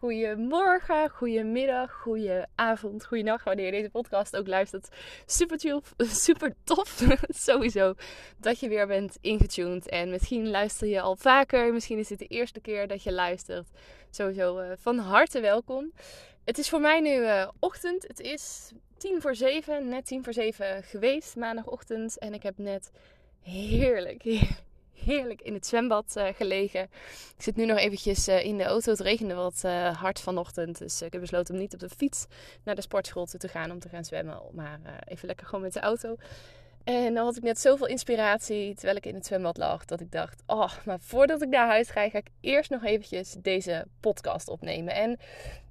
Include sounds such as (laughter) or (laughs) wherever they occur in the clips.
Goedemorgen, goedemiddag, goedenavond, goedenacht. Wanneer je deze podcast ook luistert. Super, tof, (laughs) super tof, (laughs) sowieso, dat je weer bent ingetuned. En misschien luister je al vaker. Misschien is dit de eerste keer dat je luistert. Sowieso uh, van harte welkom. Het is voor mij nu uh, ochtend. Het is tien voor zeven, net tien voor zeven geweest, maandagochtend. En ik heb net heerlijk, heerlijk in het zwembad uh, gelegen. Ik zit nu nog eventjes uh, in de auto. Het regende wat uh, hard vanochtend. Dus ik heb besloten om niet op de fiets naar de sportschool te gaan om te gaan zwemmen. Maar even lekker gewoon met de auto. En dan had ik net zoveel inspiratie terwijl ik in het zwembad lag. Dat ik dacht, oh, maar voordat ik naar huis ga, ga ik eerst nog eventjes deze podcast opnemen. En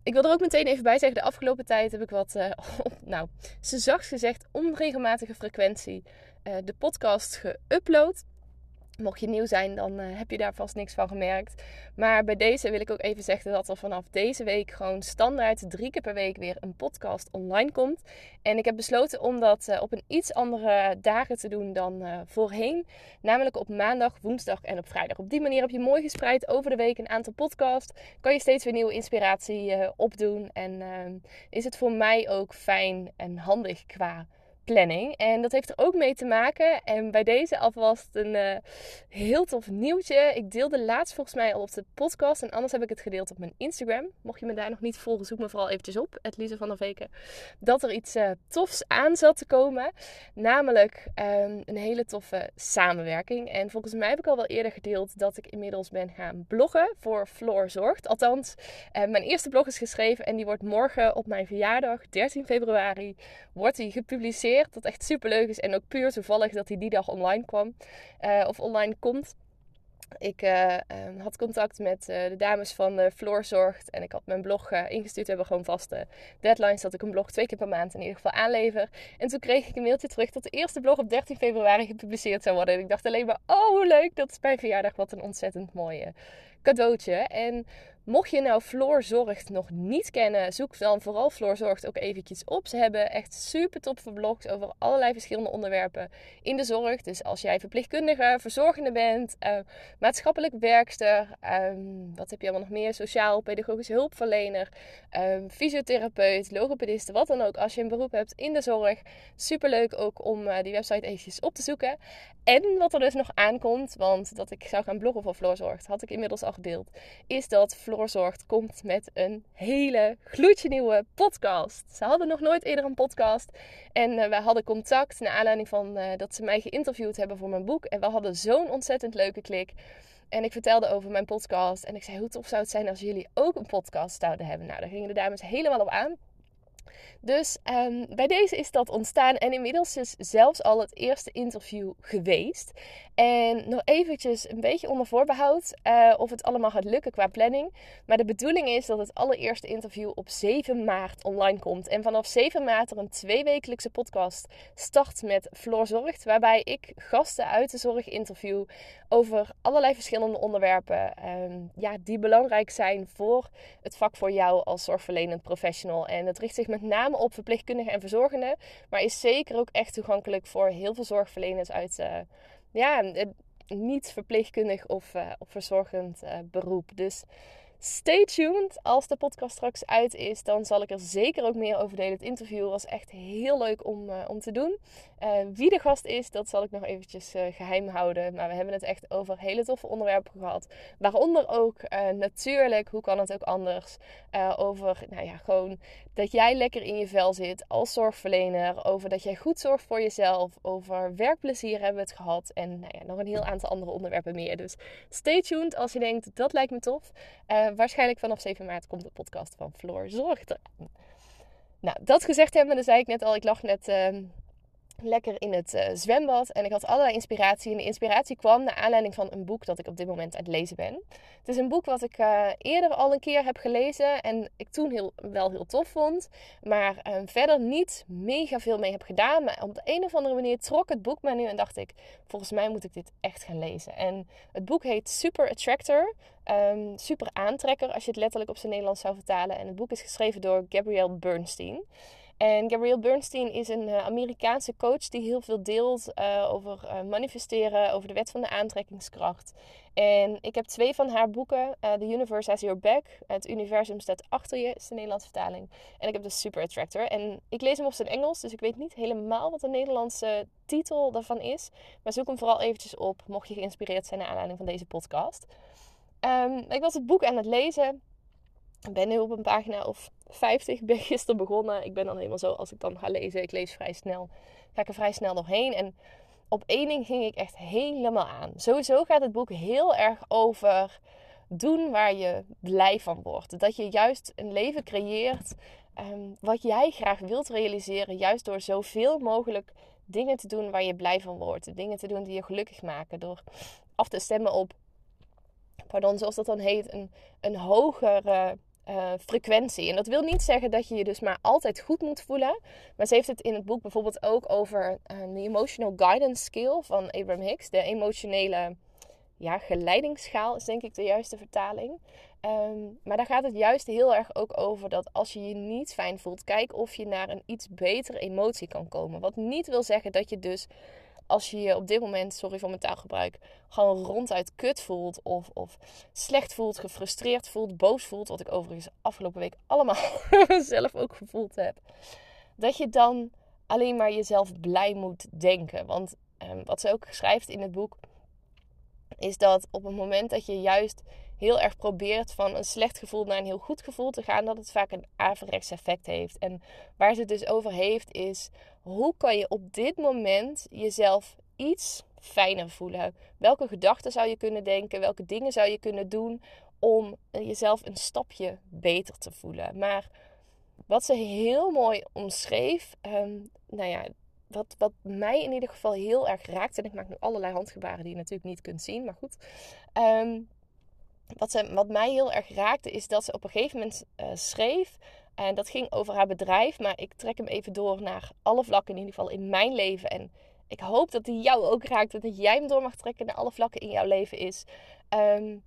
ik wil er ook meteen even bij zeggen, de afgelopen tijd heb ik wat, (laughs) nou, ze zacht gezegd, onregelmatige frequentie de podcast geüpload. Mocht je nieuw zijn, dan uh, heb je daar vast niks van gemerkt. Maar bij deze wil ik ook even zeggen dat er vanaf deze week gewoon standaard drie keer per week weer een podcast online komt. En ik heb besloten om dat uh, op een iets andere dagen te doen dan uh, voorheen. Namelijk op maandag, woensdag en op vrijdag. Op die manier heb je mooi gespreid over de week een aantal podcasts. Kan je steeds weer nieuwe inspiratie opdoen. En is het voor mij ook fijn en handig qua planning. En dat heeft er ook mee te maken. En bij deze alvast een uh, heel tof nieuwtje. Ik deelde laatst volgens mij al op de podcast. En anders heb ik het gedeeld op mijn Instagram. Mocht je me daar nog niet volgen, zoek me vooral eventjes op. Lise van der Veken. Dat er iets uh, tofs aan zat te komen. Namelijk um, een hele toffe samenwerking. En volgens mij heb ik al wel eerder gedeeld dat ik inmiddels ben gaan bloggen voor Floor Zorgt. Althans, uh, mijn eerste blog is geschreven. En die wordt morgen op mijn verjaardag, 13 februari, wordt die gepubliceerd Dat echt super leuk is. En ook puur toevallig dat hij die dag online kwam. Uh, of online komt. Ik uh, um, had contact met uh, de dames van uh, Floor Zorgt. En ik had mijn blog ingestuurd. We hebben gewoon vaste deadlines. Dat ik een blog twee keer per maand in ieder geval aanlever. En toen kreeg ik een mailtje terug dat de eerste blog op 13 februari gepubliceerd zou worden. En ik dacht alleen maar, oh leuk. Dat is mijn verjaardag. Wat een ontzettend mooie cadeautje. En Mocht je nou Floor Zorgt nog niet kennen, zoek dan vooral Floor Zorgt ook eventjes op. Ze hebben echt super toffe blogs over allerlei verschillende onderwerpen in de zorg. Dus als jij verpleegkundige, verzorgende bent, uh, maatschappelijk werkster, um, wat heb je allemaal nog meer? Sociaal, pedagogische hulpverlener, um, fysiotherapeut, logopediste, wat dan ook. Als je een beroep hebt in de zorg, super leuk ook om uh, die website eventjes op te zoeken. En wat er dus nog aankomt, want dat ik zou gaan bloggen voor Floor Zorgt, had ik inmiddels al gedeeld, is dat Floor Komt met een hele gloedje nieuwe podcast. Ze hadden nog nooit eerder een podcast. En uh, we hadden contact naar aanleiding van uh, dat ze mij geïnterviewd hebben voor mijn boek. En we hadden zo'n ontzettend leuke klik. En ik vertelde over mijn podcast. En ik zei, hoe tof zou het zijn als jullie ook een podcast zouden hebben? Nou, daar gingen de dames helemaal op aan. Dus um, bij deze is dat ontstaan en inmiddels is zelfs al het eerste interview geweest. En nog eventjes een beetje onder voorbehoud uh, of het allemaal gaat lukken qua planning. Maar de bedoeling is dat het allereerste interview op 7 maart online komt. En vanaf 7 maart er een tweewekelijkse podcast start met Floor Zorgt. Waarbij ik gasten uit de zorg interview over allerlei verschillende onderwerpen. Um, ja, die belangrijk zijn voor het vak voor jou als zorgverlenend professional. En het richt zich met name op verpleegkundigen en verzorgenden. Maar is zeker ook echt toegankelijk voor heel veel zorgverleners uit... Uh, ja, niet verpleegkundig of, of verzorgend uh, beroep. Dus Stay tuned. Als de podcast straks uit is, dan zal ik er zeker ook meer over delen. Het interview was echt heel leuk om, om te doen. Wie de gast is, dat zal ik nog eventjes uh, geheim houden. Maar we hebben het echt over hele toffe onderwerpen gehad. Waaronder ook natuurlijk, hoe kan het ook anders, over nou ja, gewoon dat jij lekker in je vel zit als zorgverlener. Over dat jij goed zorgt voor jezelf. Over werkplezier hebben we het gehad. En nou ja, nog een heel aantal andere onderwerpen meer. Dus stay tuned als je denkt, dat lijkt me tof. waarschijnlijk vanaf 7 maart komt de podcast van Floor Zorg eraan. Nou, dat gezegd hebben, dan zei ik net al, ik lag net ehm, lekker in het uh, zwembad. En ik had allerlei inspiratie. En de inspiratie kwam naar aanleiding van een boek dat ik op dit moment aan het lezen ben. Het is een boek wat ik uh, eerder al een keer heb gelezen. En ik toen heel, wel heel tof vond. Maar uh, verder niet mega veel mee heb gedaan. Maar op de een of andere manier trok het boek mij nu. En dacht ik, volgens mij moet ik dit echt gaan lezen. En het boek heet Super Attractor. Um, super aantrekker als je het letterlijk op zijn Nederlands zou vertalen. En het boek is geschreven door Gabrielle Bernstein. En Gabrielle Bernstein is een uh, Amerikaanse coach die heel veel deelt uh, over uh, manifesteren, over de wet van de aantrekkingskracht. En ik heb twee van haar boeken. The Universe Has Your Back. Het universum staat achter je, is de Nederlandse vertaling. En ik heb de Super Attractor. En ik lees hem op zijn Engels, dus ik weet niet helemaal wat de Nederlandse titel daarvan is. Maar zoek hem vooral eventjes op, mocht je geïnspireerd zijn naar aanleiding van deze podcast. Um, ik was het boek aan het lezen. Ben nu op een pagina of 50. Ik ben gisteren begonnen. Ik ben dan helemaal zo, als ik dan ga lezen, ik lees vrij snel. Ga ik er vrij snel doorheen. En op één ding ging ik echt helemaal aan. Sowieso gaat het boek heel erg over doen waar je blij van wordt. Dat je juist een leven creëert um, wat jij graag wilt realiseren. Juist door zoveel mogelijk dingen te doen waar je blij van wordt. Dingen te doen die je gelukkig maken. Door af te stemmen op, pardon, zoals dat dan heet, een, een hogere uh, frequentie. En dat wil niet zeggen dat je je dus maar altijd goed moet voelen. Maar ze heeft het in het boek bijvoorbeeld ook over uh, de Emotional Guidance Skill van Abraham Hicks. De emotionele ja, geleidingsschaal is denk ik de juiste vertaling. Um, maar daar gaat het juist heel erg ook over dat als je je niet fijn voelt, kijk of je naar een iets betere emotie kan komen. Wat niet wil zeggen dat je dus als je je op dit moment, sorry voor mijn taalgebruik, gewoon ronduit kut voelt of, of slecht voelt, gefrustreerd voelt, boos voelt, wat ik overigens afgelopen week allemaal (laughs) zelf ook gevoeld heb, dat je dan alleen maar jezelf blij moet denken. Want um, wat ze ook schrijft in het boek, is dat op het moment dat je juist heel erg probeert van een slecht gevoel naar een heel goed gevoel te gaan, dat het vaak een averechts effect heeft. En waar ze het dus over heeft, is hoe kan je op dit moment jezelf iets fijner voelen? Welke gedachten zou je kunnen denken? Welke dingen zou je kunnen doen om jezelf een stapje beter te voelen? Maar wat ze heel mooi omschreef, um, nou ja, wat, wat mij in ieder geval heel erg raakt, en ik maak nu allerlei handgebaren die je natuurlijk niet kunt zien, maar goed. Um, wat, ze, wat mij heel erg raakte, is dat ze op een gegeven moment uh, schreef. En dat ging over haar bedrijf. Maar ik trek hem even door naar alle vlakken, in ieder geval in mijn leven. En ik hoop dat die jou ook raakt. Dat jij hem door mag trekken naar alle vlakken in jouw leven is. Um,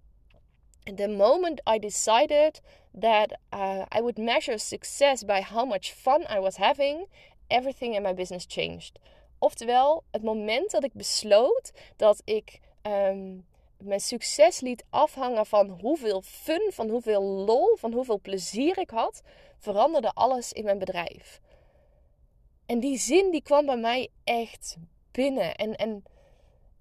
the moment I decided that uh, I would measure success by how much fun I was having, everything in my business changed. Oftewel, het moment dat ik besloot dat ik um, mijn succes liet afhangen van hoeveel fun, van hoeveel lol, van hoeveel plezier ik had, veranderde alles in mijn bedrijf. En die zin die kwam bij mij echt binnen. En, en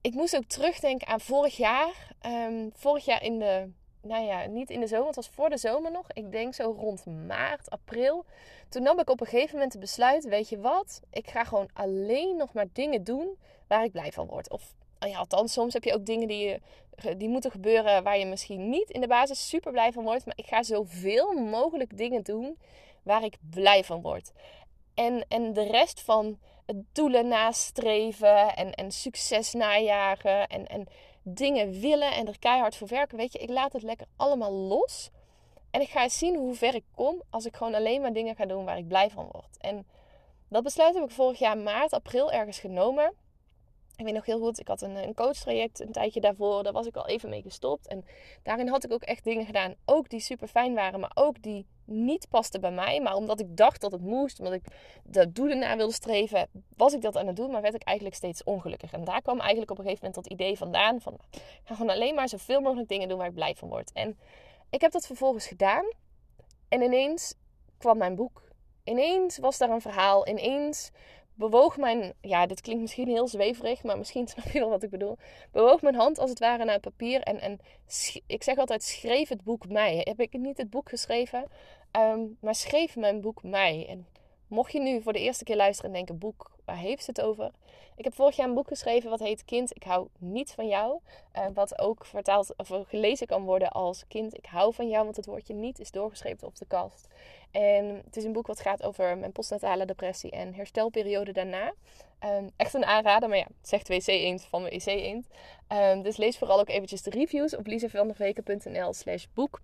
ik moest ook terugdenken aan vorig jaar. Um, vorig jaar in de, nou ja, niet in de zomer, het was voor de zomer nog. Ik denk zo rond maart, april. Toen nam ik op een gegeven moment het besluit, weet je wat? Ik ga gewoon alleen nog maar dingen doen waar ik blij van word. Of ja, althans, soms heb je ook dingen die, die moeten gebeuren waar je misschien niet in de basis super blij van wordt. Maar ik ga zoveel mogelijk dingen doen waar ik blij van word. En, en de rest van het doelen nastreven en, en succes najagen en, en dingen willen en er keihard voor werken. Weet je, ik laat het lekker allemaal los. En ik ga zien hoe ver ik kom als ik gewoon alleen maar dingen ga doen waar ik blij van word. En dat besluit heb ik vorig jaar maart, april ergens genomen. Ik weet nog heel goed, ik had een, een coachtraject een tijdje daarvoor. Daar was ik al even mee gestopt. En daarin had ik ook echt dingen gedaan. Ook die super fijn waren, maar ook die niet pasten bij mij. Maar omdat ik dacht dat het moest, omdat ik de doelen na wilde streven, was ik dat aan het doen. Maar werd ik eigenlijk steeds ongelukkig. En daar kwam eigenlijk op een gegeven moment dat idee vandaan. Van, ik ga gewoon alleen maar zoveel mogelijk dingen doen waar ik blij van word. En ik heb dat vervolgens gedaan. En ineens kwam mijn boek. Ineens was daar een verhaal. Ineens bewoog mijn, ja, dit klinkt misschien heel zweverig, maar misschien (laughs) snap je wel wat ik bedoel. Bewoog mijn hand als het ware naar het papier en, en ik zeg altijd, schreef het boek mij. Heb ik niet het boek geschreven, ehm, maar schreef mijn boek mij. En mocht je nu voor de eerste keer luisteren en denken, boek, waar heeft het over? Ik heb vorig jaar een boek geschreven wat heet Kind, ik hou niet van jou. Uh, wat ook vertaald of gelezen kan worden als Kind, ik hou van jou, want het woordje niet is doorgeschreven op de kast. En het is een boek wat gaat over mijn postnatale depressie en herstelperiode daarna. Um, echt een aanrader, maar ja, zegt WC Eend van WC Eend. Um, dus lees vooral ook eventjes de reviews op lisevanderveken.nl slash boek.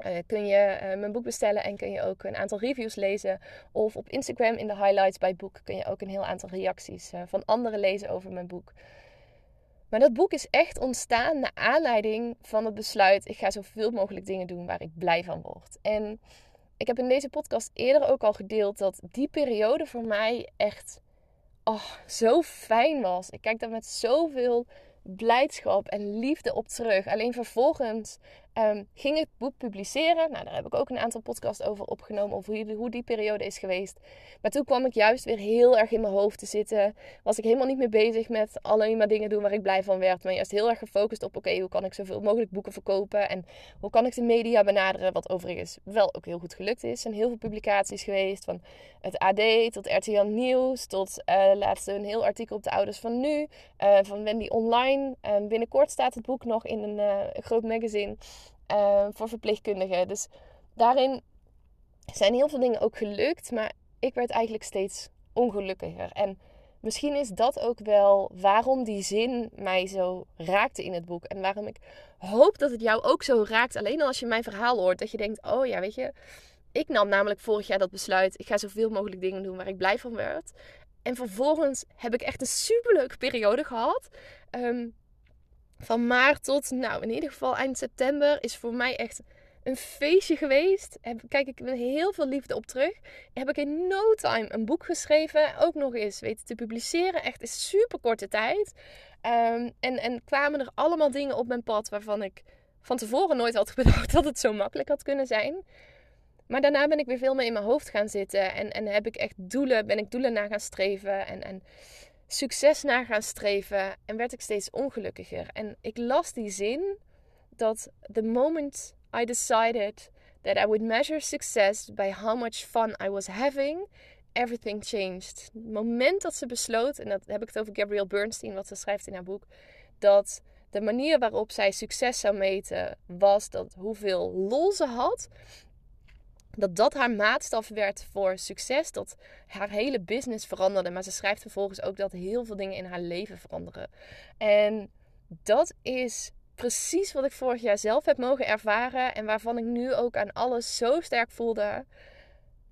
Uh, kun je uh, mijn boek bestellen en kun je ook een aantal reviews lezen. Of op Instagram in de highlights bij boek kun je ook een heel aantal reacties uh, van anderen lezen over mijn boek. Maar dat boek is echt ontstaan naar aanleiding van het besluit: ik ga zoveel mogelijk dingen doen waar ik blij van word. En ik heb in deze podcast eerder ook al gedeeld dat die periode voor mij echt oh, zo fijn was. Ik kijk daar met zoveel blijdschap en liefde op terug. Alleen vervolgens um, ging het boek publiceren. Nou, daar heb ik ook een aantal podcasts over opgenomen. Over hoe, die periode is geweest. Maar toen kwam ik juist weer heel erg in mijn hoofd te zitten. Was ik helemaal niet meer bezig met alleen maar dingen doen waar ik blij van werd. Maar juist heel erg gefocust op: oké, hoe kan ik zoveel mogelijk boeken verkopen? En hoe kan ik de media benaderen? Wat overigens wel ook heel goed gelukt is. Er zijn heel veel publicaties geweest. Van het AD tot RTL Nieuws. Tot uh, laatst een heel artikel op de ouders van nu. Uh, van Wendy Online. Uh, binnenkort staat het boek nog in een, een groot magazine. Uh, voor verpleegkundigen. Dus daarin zijn heel veel dingen ook gelukt, maar ik werd eigenlijk steeds ongelukkiger. En misschien is dat ook wel waarom die zin mij zo raakte in het boek. En waarom ik hoop dat het jou ook zo raakt. Alleen als je mijn verhaal hoort, dat je denkt: oh ja, weet je. Ik nam namelijk vorig jaar dat besluit. Ik ga zoveel mogelijk dingen doen waar ik blij van werd. En vervolgens heb ik echt een superleuke periode gehad. Um, van maart tot, nou in ieder geval eind september, is voor mij echt een feestje geweest. Kijk ik met heel veel liefde op terug. Heb ik in no time een boek geschreven. Ook nog eens weten te publiceren. Echt in super korte tijd. Um, en, en kwamen er allemaal dingen op mijn pad waarvan ik van tevoren nooit had (laughs) bedacht dat het zo makkelijk had kunnen zijn. Maar daarna ben ik weer veel meer in mijn hoofd gaan zitten. En, en heb ik echt doelen, ben ik doelen na gaan streven. En, en succes naar gaan streven en werd ik steeds ongelukkiger. En ik las die zin dat the moment I decided that I would measure success by how much fun I was having, everything changed. Het moment dat ze besloot, en dat heb ik het over Gabrielle Bernstein, wat ze schrijft in haar boek, dat de manier waarop zij succes zou meten was dat hoeveel lol ze had dat dat haar maatstaf werd voor succes. Dat haar hele business veranderde. Maar ze schrijft vervolgens ook dat heel veel dingen in haar leven veranderen. En dat is precies wat ik vorig jaar zelf heb mogen ervaren. En waarvan ik nu ook aan alles zo sterk voelde.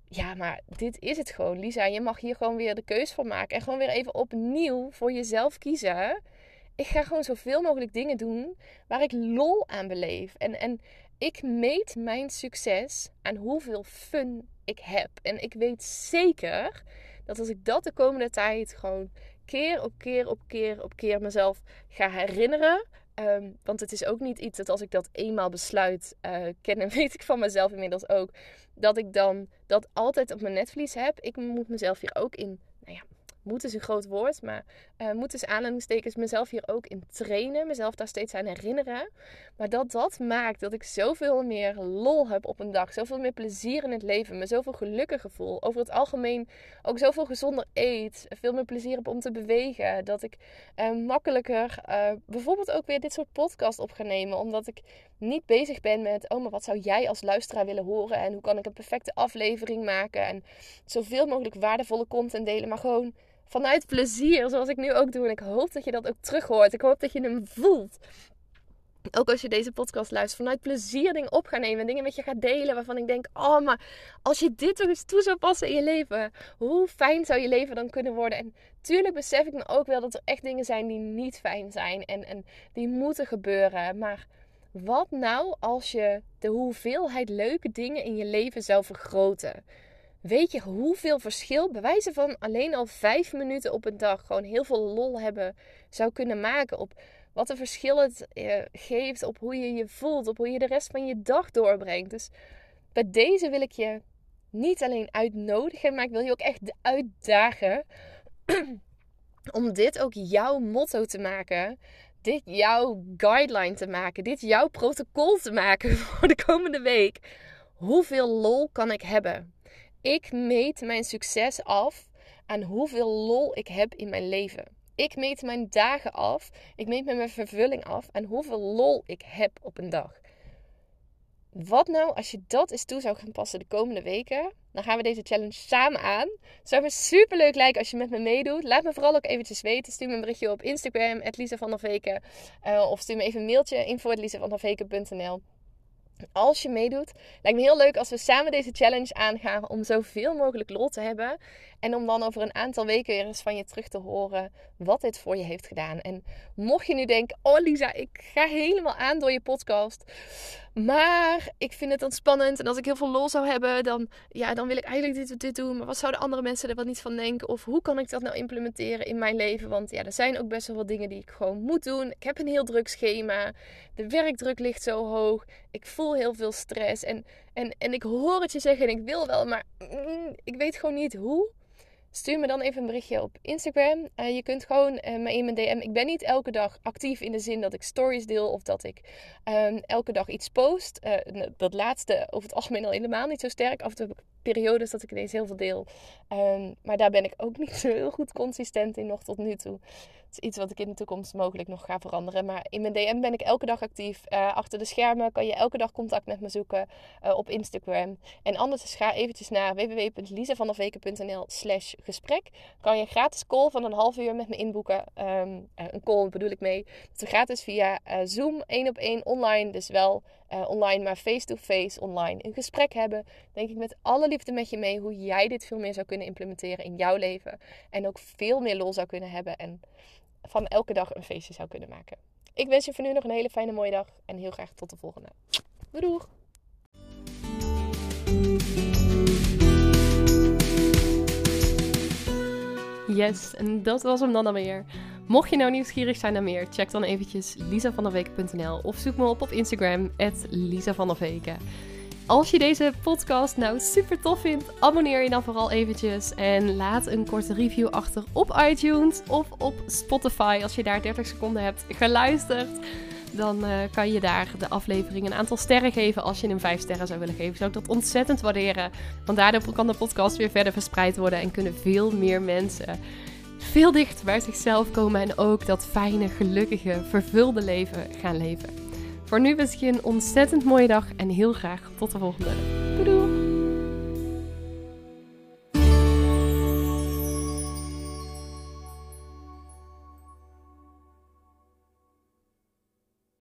Ja, maar dit is het gewoon, Lisa. Je mag hier gewoon weer de keus voor maken. En gewoon weer even opnieuw voor jezelf kiezen. Ik ga gewoon zoveel mogelijk dingen doen waar ik lol aan beleef. En, en ik meet mijn succes aan hoeveel fun ik heb. En ik weet zeker dat als ik dat de komende tijd gewoon keer op keer op keer op keer mezelf ga herinneren. Ehm, want het is ook niet iets dat als ik dat eenmaal besluit, uh, kennen (laughs) weet ik van mezelf inmiddels ook, dat ik dan dat altijd op mijn netvlies heb. Ik moet mezelf hier ook in, moet is een groot woord, maar uh, moet is aanhalingstekens mezelf hier ook in trainen, mezelf daar steeds aan herinneren. Maar dat dat maakt dat ik zoveel meer lol heb op een dag, zoveel meer plezier in het leven, me zoveel gelukkiger voel. Over het algemeen ook zoveel gezonder eet, veel meer plezier heb om te bewegen, dat ik uh, makkelijker uh, bijvoorbeeld ook weer dit soort podcast op ga nemen, omdat ik niet bezig ben met, oh maar wat zou jij als luisteraar willen horen en hoe kan ik een perfecte aflevering maken en zoveel mogelijk waardevolle content delen, maar gewoon vanuit plezier, zoals ik nu ook doe. En ik hoop dat je dat ook terug hoort. Ik hoop dat je hem voelt. Ook als je deze podcast luistert, vanuit plezier dingen op gaan nemen. Dingen met je gaat delen waarvan ik denk: oh, maar als je dit toch eens toe zou passen in je leven, hoe fijn zou je leven dan kunnen worden? En tuurlijk besef ik me ook wel dat er echt dingen zijn die niet fijn zijn en, en die moeten gebeuren. Maar wat nou als je de hoeveelheid leuke dingen in je leven zou vergroten? Weet je hoeveel verschil, bij wijze van alleen al vijf minuten op een dag, gewoon heel veel lol hebben, zou kunnen maken op wat een verschil het eh, geeft op hoe je je voelt, op hoe je de rest van je dag doorbrengt. Dus bij deze wil ik je niet alleen uitnodigen, maar ik wil je ook echt uitdagen (clears throat) om dit ook jouw motto te maken. Dit jouw guideline te maken. Dit jouw protocol te maken (laughs) voor de komende week. Hoeveel lol kan ik hebben? Ik meet mijn succes af aan hoeveel lol ik heb in mijn leven. Ik meet mijn dagen af. Ik meet mijn vervulling af aan hoeveel lol ik heb op een dag. Wat nou als je dat eens toe zou gaan passen de komende weken? Dan gaan we deze challenge samen aan. Zou me super leuk lijken als je met me meedoet. Laat me vooral ook eventjes weten. Stuur me een berichtje op Instagram, Lisa van der Veken. Uh, of stuur me even een mailtje, info.lisavanderveken.nl als je meedoet, lijkt me heel leuk als we samen deze challenge aangaan om zoveel mogelijk lol te hebben. En om dan over een aantal weken weer eens van je terug te horen wat dit voor je heeft gedaan. En mocht je nu denken, oh Lisa, ik ga helemaal aan door je podcast. Maar ik vind het ontspannend. En als ik heel veel lol zou hebben, dan, ja, dan wil ik eigenlijk dit, dit doen. Maar wat zouden andere mensen er wat niet van denken? Of hoe kan ik dat nou implementeren in mijn leven? Want ja, er zijn ook best wel wat dingen die ik gewoon moet doen. Ik heb een heel druk schema. De werkdruk ligt zo hoog. Ik voel heel veel stress. En, en, en ik hoor het je zeggen en ik wil wel, maar mm, ik weet gewoon niet hoe. Stuur me dan even een berichtje op Instagram. Uh, je kunt gewoon uh, me in mijn DM. Ik ben niet elke dag actief in de zin dat ik stories deel of dat ik um, elke dag iets post. Uh, dat laatste over het algemeen al helemaal niet zo sterk. Af en toe heb ik periodes dat ik ineens heel veel deel. Um, maar daar ben ik ook (laughs) niet zo heel goed consistent in nog tot nu toe iets wat ik in de toekomst mogelijk nog ga veranderen. Maar in mijn DM ben ik elke dag actief. Uh, achter de schermen kan je elke dag contact met me zoeken uh, op Instagram. En anders ga eventjes naar www.lisavanderveken.nl slash gesprek. Kan je gratis call van een half uur met me inboeken. Um, uh, een call bedoel ik mee. Dat is gratis via Zoom, één op één online. Dus wel online, maar face-to-face online. Een gesprek hebben. Denk ik met alle liefde met je mee hoe jij dit veel meer zou kunnen implementeren in jouw leven. En ook veel meer lol zou kunnen hebben. En van elke dag een feestje zou kunnen maken. Ik wens je voor nu nog een hele fijne mooie dag en heel graag tot de volgende. Doei Yes, en dat was hem dan alweer. Mocht je nou nieuwsgierig zijn naar meer, check dan eventjes lisavanderweken.nl of zoek me op op Instagram, Veken. Als je deze podcast nou super tof vindt, abonneer je dan vooral eventjes en laat een korte review achter op iTunes of op Spotify als je daar 30 seconden hebt geluisterd. Dan uh, kan je daar de aflevering een aantal sterren geven. Als je hem 5 sterren zou willen geven, zou ik dat ontzettend waarderen. Want daardoor kan de podcast weer verder verspreid worden en kunnen veel meer mensen veel dichter bij zichzelf komen en ook dat fijne, gelukkige, vervulde leven gaan leven. Voor nu wens ik je een ontzettend mooie dag en heel graag tot de volgende.